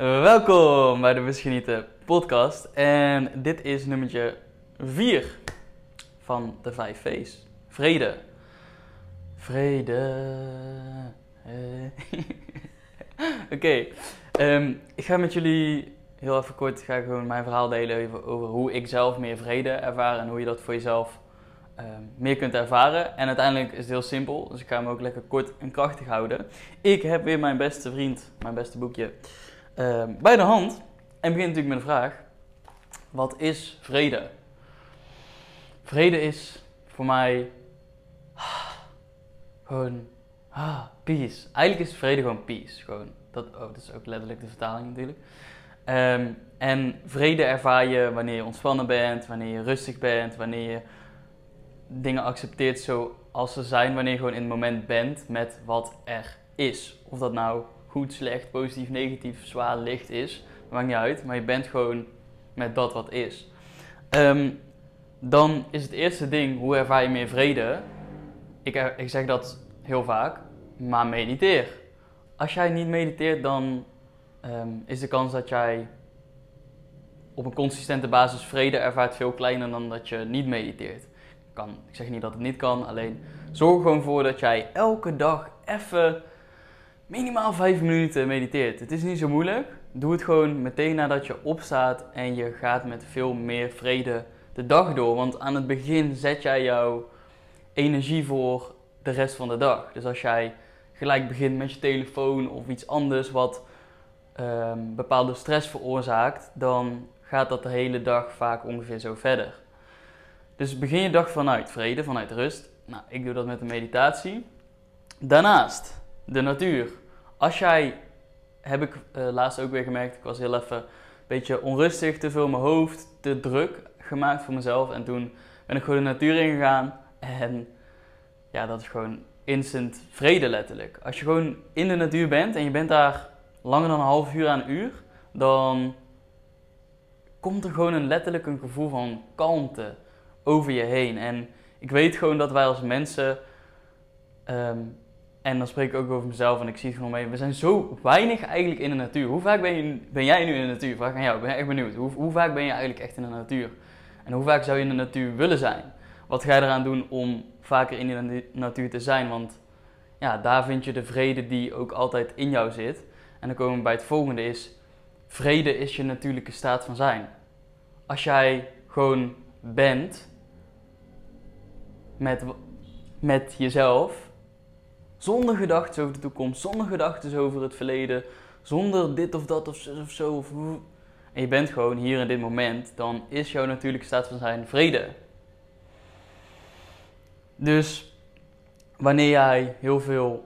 Welkom bij de Misgenieten podcast. En dit is nummertje 4 van de 5 V's. Vrede. Vrede. Eh. Oké, ehm, ik ga met jullie heel even kort ga ik gewoon mijn verhaal delen over hoe ik zelf meer vrede ervaar en hoe je dat voor jezelf ehm, meer kunt ervaren. En uiteindelijk is het heel simpel, dus ik ga hem ook lekker kort en krachtig houden. Ik heb weer mijn beste vriend, mijn beste boekje, ehm, bij de hand. En begin natuurlijk met de vraag, wat is vrede? Vrede is voor mij gewoon ah, peace. Eigenlijk is vrede gewoon peace. Gewoon, dat, oh, dat is ook letterlijk de vertaling natuurlijk. Ehm, en vrede ervaar je wanneer je ontspannen bent, wanneer je rustig bent, wanneer je dingen accepteert zoals ze zijn, wanneer je gewoon in het moment bent met wat er is. Of dat nou goed, slecht, positief, negatief, zwaar, licht is, maakt niet uit, maar je bent gewoon met dat wat is. Ehm, dan is het eerste ding, hoe ervaar je meer vrede? Ik, ik zeg dat heel vaak, maar mediteer. Als jij niet mediteert, dan Ehm, is de kans dat jij op een consistente basis vrede ervaart veel kleiner dan dat je niet mediteert. Kan, ik zeg niet dat het niet kan, alleen zorg er gewoon voor dat jij elke dag even minimaal 5 minuten mediteert. Het is niet zo moeilijk. Doe het gewoon meteen nadat je opstaat en je gaat met veel meer vrede de dag door. Want aan het begin zet jij jouw energie voor de rest van de dag. Dus als jij gelijk begint met je telefoon of iets anders wat um, bepaalde stress veroorzaakt, dan gaat dat de hele dag vaak ongeveer zo verder. Dus begin je dag vanuit vrede, vanuit rust. Nou, ik doe dat met een meditatie. Daarnaast, de natuur. Als jij, heb ik uh, laatst ook weer gemerkt, ik was heel even een beetje onrustig, te veel in mijn hoofd, te druk gemaakt voor mezelf. En toen ben ik gewoon de natuur ingegaan en ja, dat is gewoon instant vrede letterlijk. Als je gewoon in de natuur bent en je bent daar langer dan een half uur aan een uur, dan komt er gewoon een letterlijk een gevoel van kalmte over je heen. En ik weet gewoon dat wij als mensen, ehm, en dan spreek ik ook over mezelf en ik zie het gewoon mee, we zijn zo weinig eigenlijk in de natuur. Hoe vaak ben, ben jij nu in de natuur? Vraag aan jou, ik ben echt benieuwd. Hoe, hoe vaak ben je eigenlijk echt in de natuur? En hoe vaak zou je in de natuur willen zijn? Wat ga je eraan doen om vaker in de natuur te zijn? Want ja, daar vind je de vrede die ook altijd in jou zit. En dan komen we bij het volgende is, vrede is je natuurlijke staat van zijn. Als jij gewoon bent met, met jezelf, zonder gedachten over de toekomst, zonder gedachten over het verleden, zonder dit of dat of of zo, of, en je bent gewoon hier in dit moment, dan is jouw natuurlijke staat van zijn vrede. Dus wanneer jij heel veel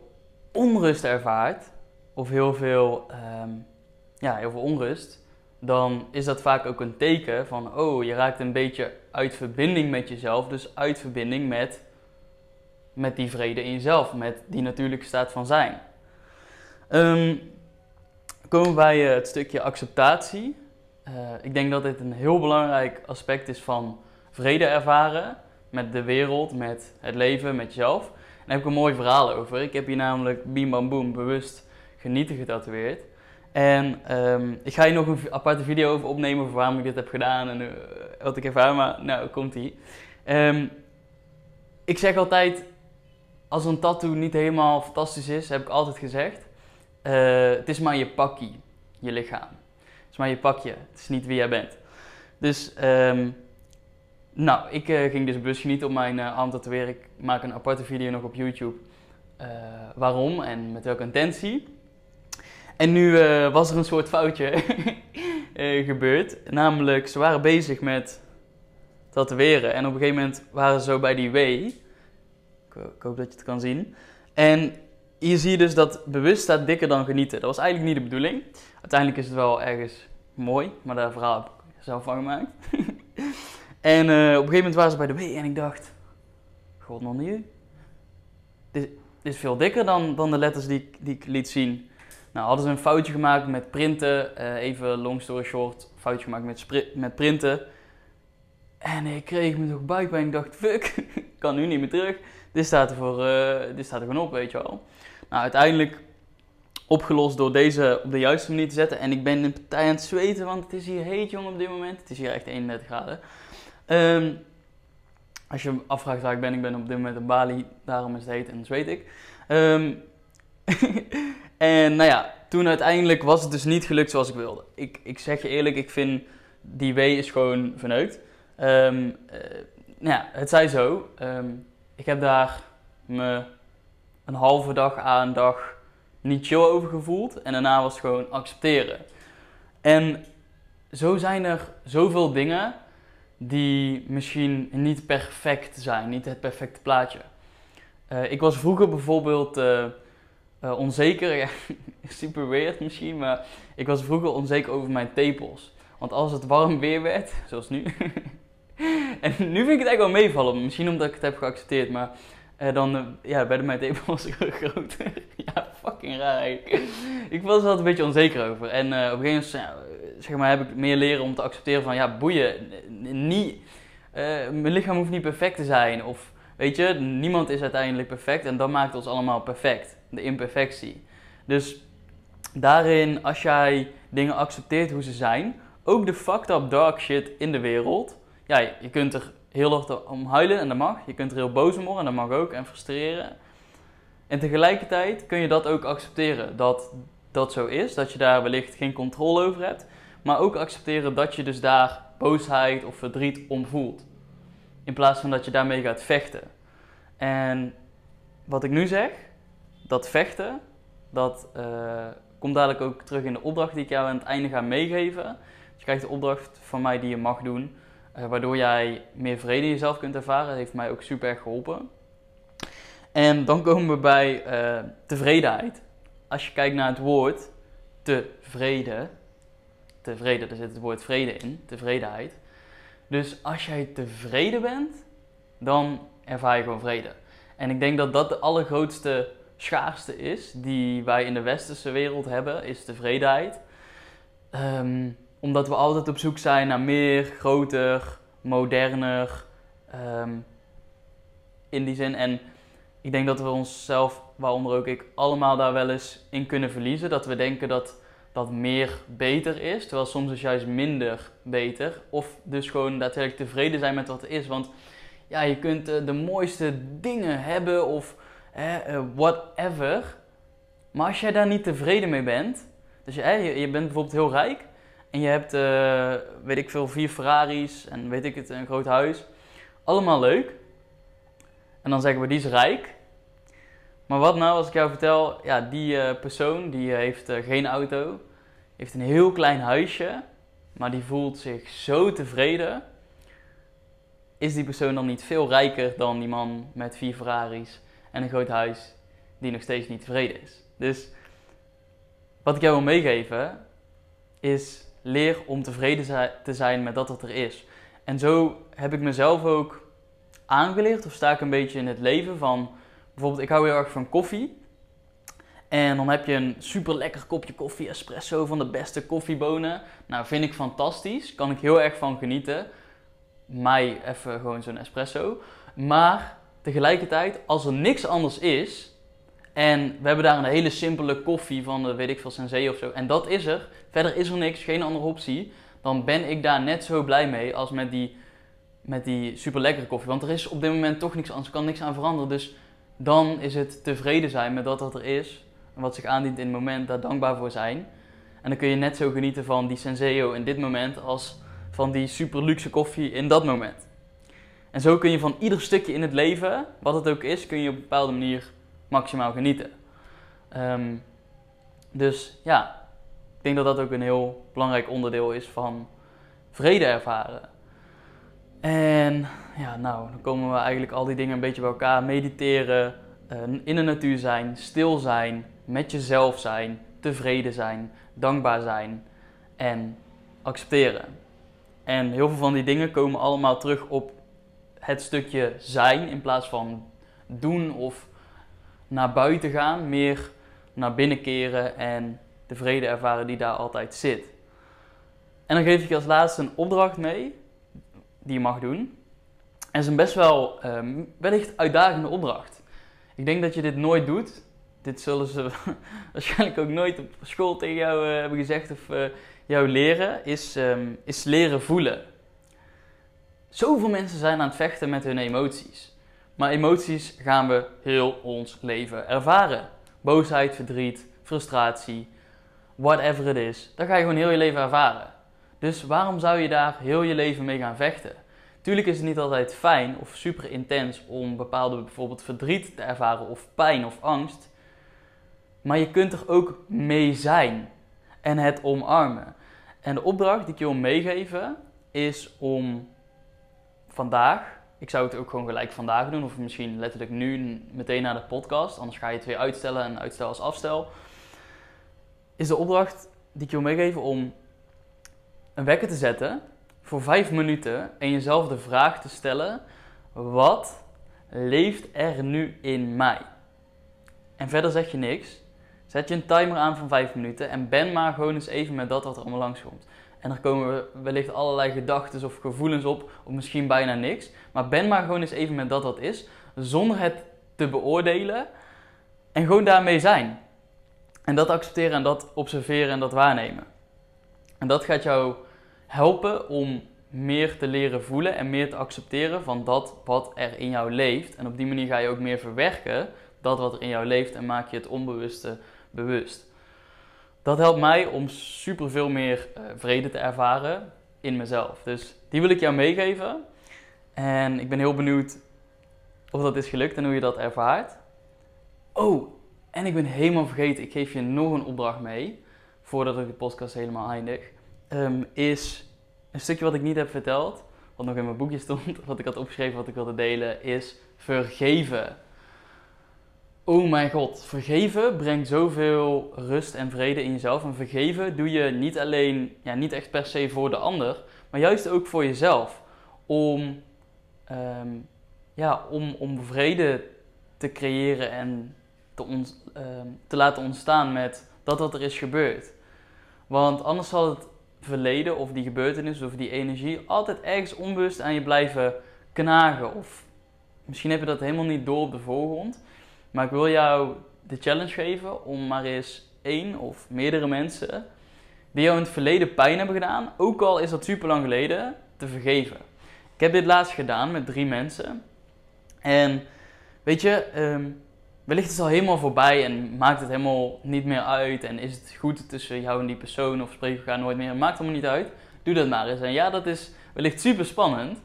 onrust ervaart, of heel veel, ehm, ja, heel veel onrust, dan is dat vaak ook een teken van, oh, je raakt een beetje uit verbinding met jezelf, dus uit verbinding met, met die vrede in jezelf, met die natuurlijke staat van zijn. Um, komen we bij uh, het stukje acceptatie. Uh, ik denk dat dit een heel belangrijk aspect is van vrede ervaren met de wereld, met het leven, met jezelf. En daar heb ik een mooi verhaal over. Ik heb hier namelijk Bim Bam Boom bewust genieten getatoeëerd. En um, ik ga hier nog een aparte video over opnemen over waarom ik dit heb gedaan en uh, wat ik ervaar, maar nou, komt ie. Um, ik zeg altijd, als een tattoo niet helemaal fantastisch is, heb ik altijd gezegd, uh, het is maar je pakkie, je lichaam. Het is maar je pakje, het is niet wie jij bent. Dus, um, nou, ik uh, ging dus bewust genieten op mijn uh, arm tatoeëren. Ik maak een aparte video nog op YouTube. waarom en met welke intentie. En nu was er een soort foutje gebeurd. Namelijk, ze waren bezig met tatoeëren. En op een gegeven moment waren ze zo bij die W. Ik, ik, hoop dat je het kan zien. En hier zie je dus dat bewust staat dikker dan genieten. Dat was eigenlijk niet de bedoeling. Uiteindelijk is het wel ergens mooi, maar daar verhaal heb ik zelf van gemaakt. en uh, op een gegeven moment waren ze bij de W en ik dacht, god nog niet. Dit, is veel dikker dan, dan de letters die, die ik liet zien. Nou, hadden ze een foutje gemaakt met printen. Uh, even long story short, foutje gemaakt met, met printen. En ik kreeg me toch buikpijn. Ik dacht, fuck, kan nu niet meer terug. Dit staat er, voor, uh, dit staat er gewoon op, weet je wel. Nou, uiteindelijk opgelost door deze op de juiste manier te zetten. En ik ben de partij aan het zweten, want het is hier heet, jongen, op dit moment. Het is hier echt 31 graden. Ehm, als je afvraagt waar ik ben, ik ben op dit moment in Bali, daarom is het heet en zweet ik. Ehm, en nou ja, toen uiteindelijk was het dus niet gelukt zoals ik wilde. Ik, ik zeg je eerlijk, ik vind die W is gewoon verneukt. Um, nou ja, het zij zo. Ik heb daar me een halve dag aan dag niet chill over gevoeld. En daarna was het gewoon accepteren. En zo zijn er zoveel dingen die misschien niet perfect zijn, niet het perfecte plaatje. Uh, ik was vroeger bijvoorbeeld uh, uh, onzeker, super weird misschien, maar ik was vroeger onzeker over mijn tepels. Want als het warm weer werd, zoals nu, en nu vind ik het eigenlijk wel meevallen, misschien omdat ik het heb geaccepteerd, maar uh, dan uh, ja, werden mijn tepels groter. ja, fucking raar. ik was er altijd een beetje onzeker over. En uh, op een gegeven moment zeg maar, heb ik meer leren om te accepteren van ja, boeien. Niet, mijn lichaam hoeft niet perfect te zijn. Of weet je, niemand is uiteindelijk perfect. En dat maakt ons allemaal perfect. De imperfectie. Dus daarin, als jij dingen accepteert hoe ze zijn, ook de fucked up dark shit in de wereld. Ja, je kunt er heel hard om huilen en dat mag. Je kunt er heel boos om worden en dat mag ook en frustreren. En tegelijkertijd kun je dat ook accepteren dat dat zo is, dat je daar wellicht geen controle over hebt, maar ook accepteren dat je dus daar boosheid of verdriet om voelt. In plaats van dat je daarmee gaat vechten. En wat ik nu zeg, dat vechten, dat uh, komt dadelijk ook terug in de opdracht die ik jou aan het einde ga meegeven. Je krijgt de opdracht van mij die je mag doen. Uh, waardoor jij meer vrede in jezelf kunt ervaren. Heeft mij ook super geholpen. En dan komen we bij uh, tevredenheid. Als je kijkt naar het woord tevreden, tevreden, daar zit het woord vrede in, tevredenheid. Dus als jij tevreden bent, dan ervaar je gewoon vrede. En ik denk dat dat de allergrootste schaarste is die wij in de westerse wereld hebben, is tevredenheid. Um, omdat we altijd op zoek zijn naar meer, groter, moderner. Um, in die zin. En ik denk dat we onszelf, waaronder ook ik, allemaal daar wel eens in kunnen verliezen. Dat we denken dat dat meer beter is, terwijl soms is juist minder beter. Of dus gewoon daadwerkelijk tevreden zijn met wat er is. Want ja, je kunt uh, de mooiste dingen hebben of uh, whatever. Maar als jij daar niet tevreden mee bent, dus je, je bent bijvoorbeeld heel rijk en je hebt, uh, weet ik veel, vier Ferraris en weet ik het, een groot huis. Allemaal leuk. En dan zeggen we, die is rijk. Maar wat nou als ik jou vertel, ja, die uh, persoon die heeft uh, geen auto, heeft een heel klein huisje, maar die voelt zich zo tevreden. Is die persoon dan niet veel rijker dan die man met vier Ferraris en een groot huis die nog steeds niet tevreden is? Dus wat ik jou wil meegeven is leer om tevreden te zijn met dat wat er is. En zo heb ik mezelf ook aangeleerd, of sta ik een beetje in het leven van, bijvoorbeeld ik hou heel erg van koffie. En dan heb je een super lekker kopje koffie, espresso van de beste koffiebonen. Nou, vind ik fantastisch, kan ik heel erg van genieten. Mij even gewoon zo'n espresso. Maar tegelijkertijd, als er niks anders is, en we hebben daar een hele simpele koffie van de, weet ik veel, Sensei of zo. En dat is er. Verder is er niks, geen andere optie. Dan ben ik daar net zo blij mee als met die, met die super lekkere koffie. Want er is op dit moment toch niks anders, er kan niks aan veranderen. Dus dan is het tevreden zijn met dat wat er is. En wat zich aandient in het moment, daar dankbaar voor zijn. En dan kun je net zo genieten van die Senseo in dit moment als van die super luxe koffie in dat moment. En zo kun je van ieder stukje in het leven, wat het ook is, kun je op een bepaalde manier maximaal genieten. Um, dus ja, ik denk dat dat ook een heel belangrijk onderdeel is van vrede ervaren. En ja, nou, dan komen we eigenlijk al die dingen een beetje bij elkaar. Mediteren, uh, in de natuur zijn, stil zijn, met jezelf zijn, tevreden zijn, dankbaar zijn en accepteren. En heel veel van die dingen komen allemaal terug op het stukje zijn in plaats van doen of naar buiten gaan, meer naar binnen keren en de vrede ervaren die daar altijd zit. En dan geef ik je als laatste een opdracht mee, die je mag doen. En het is een best wel um, wellicht uitdagende opdracht. Ik denk dat je dit nooit doet, dit zullen ze waarschijnlijk ook nooit op school tegen jou uh, hebben gezegd of uh, jou leren, is, um, is leren voelen. Zoveel mensen zijn aan het vechten met hun emoties. Maar emoties gaan we heel ons leven ervaren. Boosheid, verdriet, frustratie, whatever it is. Dat ga je gewoon heel je leven ervaren. Dus waarom zou je daar heel je leven mee gaan vechten? Tuurlijk is het niet altijd fijn of super intens om bepaalde bijvoorbeeld verdriet te ervaren of pijn of angst. Maar je kunt er ook mee zijn en het omarmen. En de opdracht die ik je wil meegeven is om vandaag, ik zou het ook gewoon gelijk vandaag doen, of misschien letterlijk nu meteen naar de podcast, anders ga je het weer uitstellen en uitstel als afstel. Is de opdracht die ik je wil meegeven om een wekker te zetten voor vijf minuten en jezelf de vraag te stellen: wat leeft er nu in mij? En verder zeg je niks. Zet je een timer aan van 5 minuten en ben maar gewoon eens even met dat wat er allemaal langskomt. En er komen wellicht allerlei gedachten of gevoelens op, of misschien bijna niks. Maar ben maar gewoon eens even met dat wat is, zonder het te beoordelen. En gewoon daarmee zijn. En dat accepteren en dat observeren en dat waarnemen. En dat gaat jou helpen om meer te leren voelen en meer te accepteren van dat wat er in jou leeft. En op die manier ga je ook meer verwerken dat wat er in jou leeft en maak je het onbewuste bewust. Dat helpt mij om super veel meer uh, vrede te ervaren in mezelf. Dus die wil ik jou meegeven. En ik ben heel benieuwd of dat is gelukt en hoe je dat ervaart. Oh, en ik ben helemaal vergeten, ik geef je nog een opdracht mee, voordat ik de podcast helemaal eindig. Um, is een stukje wat ik niet heb verteld, wat nog in mijn boekje stond, wat ik had opgeschreven, wat ik wilde delen, is vergeven. Oh mijn god, vergeven brengt zoveel rust en vrede in jezelf. En vergeven doe je niet alleen, ja, niet echt per se voor de ander, maar juist ook voor jezelf. Om, ehm, ja, om, om vrede te creëren en te, ont, ehm, te laten ontstaan met dat wat er is gebeurd. Want anders zal het verleden of die gebeurtenis of die energie altijd ergens onbewust aan je blijven knagen. Of misschien heb je dat helemaal niet door op de voorgrond. Maar ik wil jou de challenge geven om maar eens één of meerdere mensen die jou in het verleden pijn hebben gedaan, ook al is dat super lang geleden, te vergeven. Ik heb dit laatst gedaan met drie mensen. En weet je, um, wellicht is het al helemaal voorbij en maakt het helemaal niet meer uit. En is het goed tussen jou en die persoon of spreek je elkaar nooit meer. Maakt allemaal niet uit. Doe dat maar eens. En ja, dat is wellicht super spannend.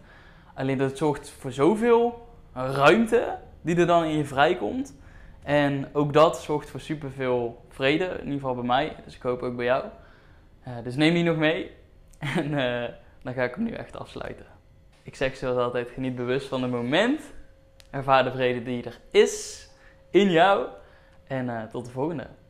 Alleen dat zorgt voor zoveel ruimte die er dan in je vrijkomt. En ook dat zorgt voor superveel vrede, in ieder geval bij mij. Dus ik hoop ook bij jou. Uh, dus neem die nog mee. En uh, dan ga ik hem nu echt afsluiten. Ik zeg zoals altijd, geniet bewust van het moment. Ervaar de vrede die er is in jou. En uh, tot de volgende.